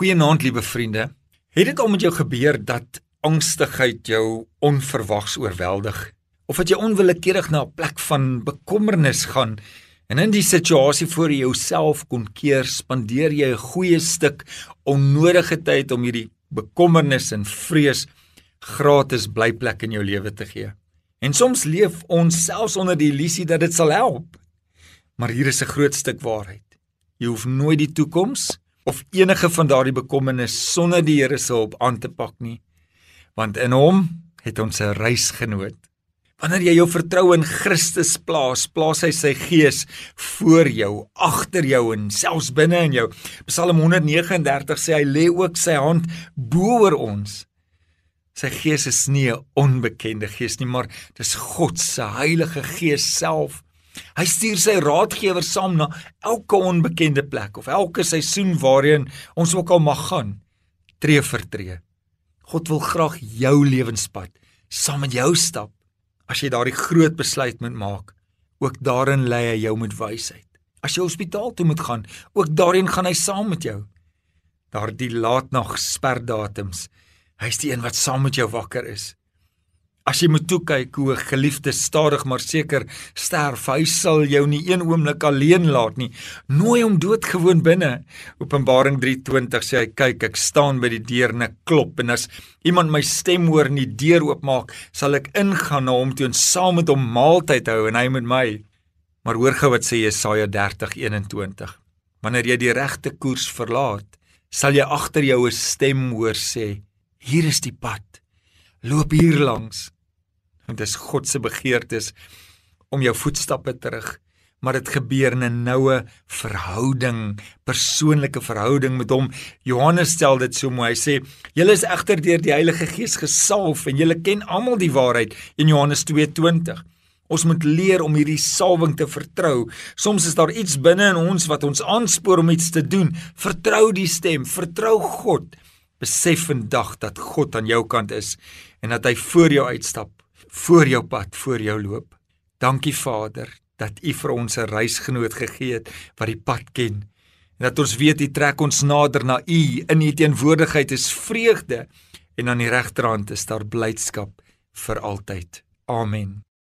Goeienaand, liewe vriende. Het dit al met jou gebeur dat angstigheid jou onverwags oorweldig of dat jy onwillekeurig na 'n plek van bekommernis gaan en in die situasie voor jy jouself kon keer, spandeer jy 'n goeie stuk onnodige tyd om hierdie bekommernis en vrees gratis blyplek in jou lewe te gee. En soms leef ons selfs onder die illusie dat dit sal help. Maar hier is 'n groot stuk waarheid. Jy hoef nooit die toekoms of enige van daardie bekommernis sonder die Here se hulp aan te pak nie want in hom het ons 'n reisgenoot. Wanneer jy jou vertroue in Christus plaas plaas hy sy gees voor jou agter jou en selfs binne in jou. Psalm 139 sê hy lê ook sy hand bo oor ons. Sy gees is nie 'n onbekende gees nie maar dis God se heilige gees self Hy stuur sy raadgewers saam na elke onbekende plek of elke seisoen waarheen ons ook al mag gaan, tree vir tree. God wil graag jou lewenspad saam met jou stap. As jy daardie groot besluit moet maak, ook daarin lei hy jou met wysheid. As jy hospitaal toe moet gaan, ook daarin gaan hy saam met jou. Daardie laatnag sperdatums, hy's die een wat saam met jou wakker is. As jy moet toe kyk hoe 'n geliefde stadig maar seker sterf, hy sal jou nie een oomblik alleen laat nie. Nooi hom doodgewoon binne. Openbaring 3:20 sê hy kyk, ek staan by die deur en ek klop en as iemand my stem hoor en die deur oopmaak, sal ek ingaan na hom toe en saam met hom maaltyd hou en hy met my. Maar hoor gou wat sê Jesaja 30:21. Wanneer jy die regte koers verlaat, sal jy agter jou 'n stem hoor sê: Hier is die pad. Loop hier langs want dit is God se begeertes om jou voetstappe terug maar dit gebeur in 'n noue verhouding, persoonlike verhouding met hom. Johannes stel dit so mooi. Hy sê: "Julle is egter deur die Heilige Gees gesalf en julle ken almal die waarheid." In Johannes 2:20. Ons moet leer om hierdie salwing te vertrou. Soms is daar iets binne in ons wat ons aanspoor om iets te doen. Vertrou die stem, vertrou God. Besef vandag dat God aan jou kant is en dat hy voor jou uitstap voor jou pad, voor jou loop. Dankie Vader dat U vir ons 'n reisgenoot gegee het wat die pad ken en dat ons weet U trek ons nader na U in U teenwoordigheid is vreugde en aan die regterhand is daar blydskap vir altyd. Amen.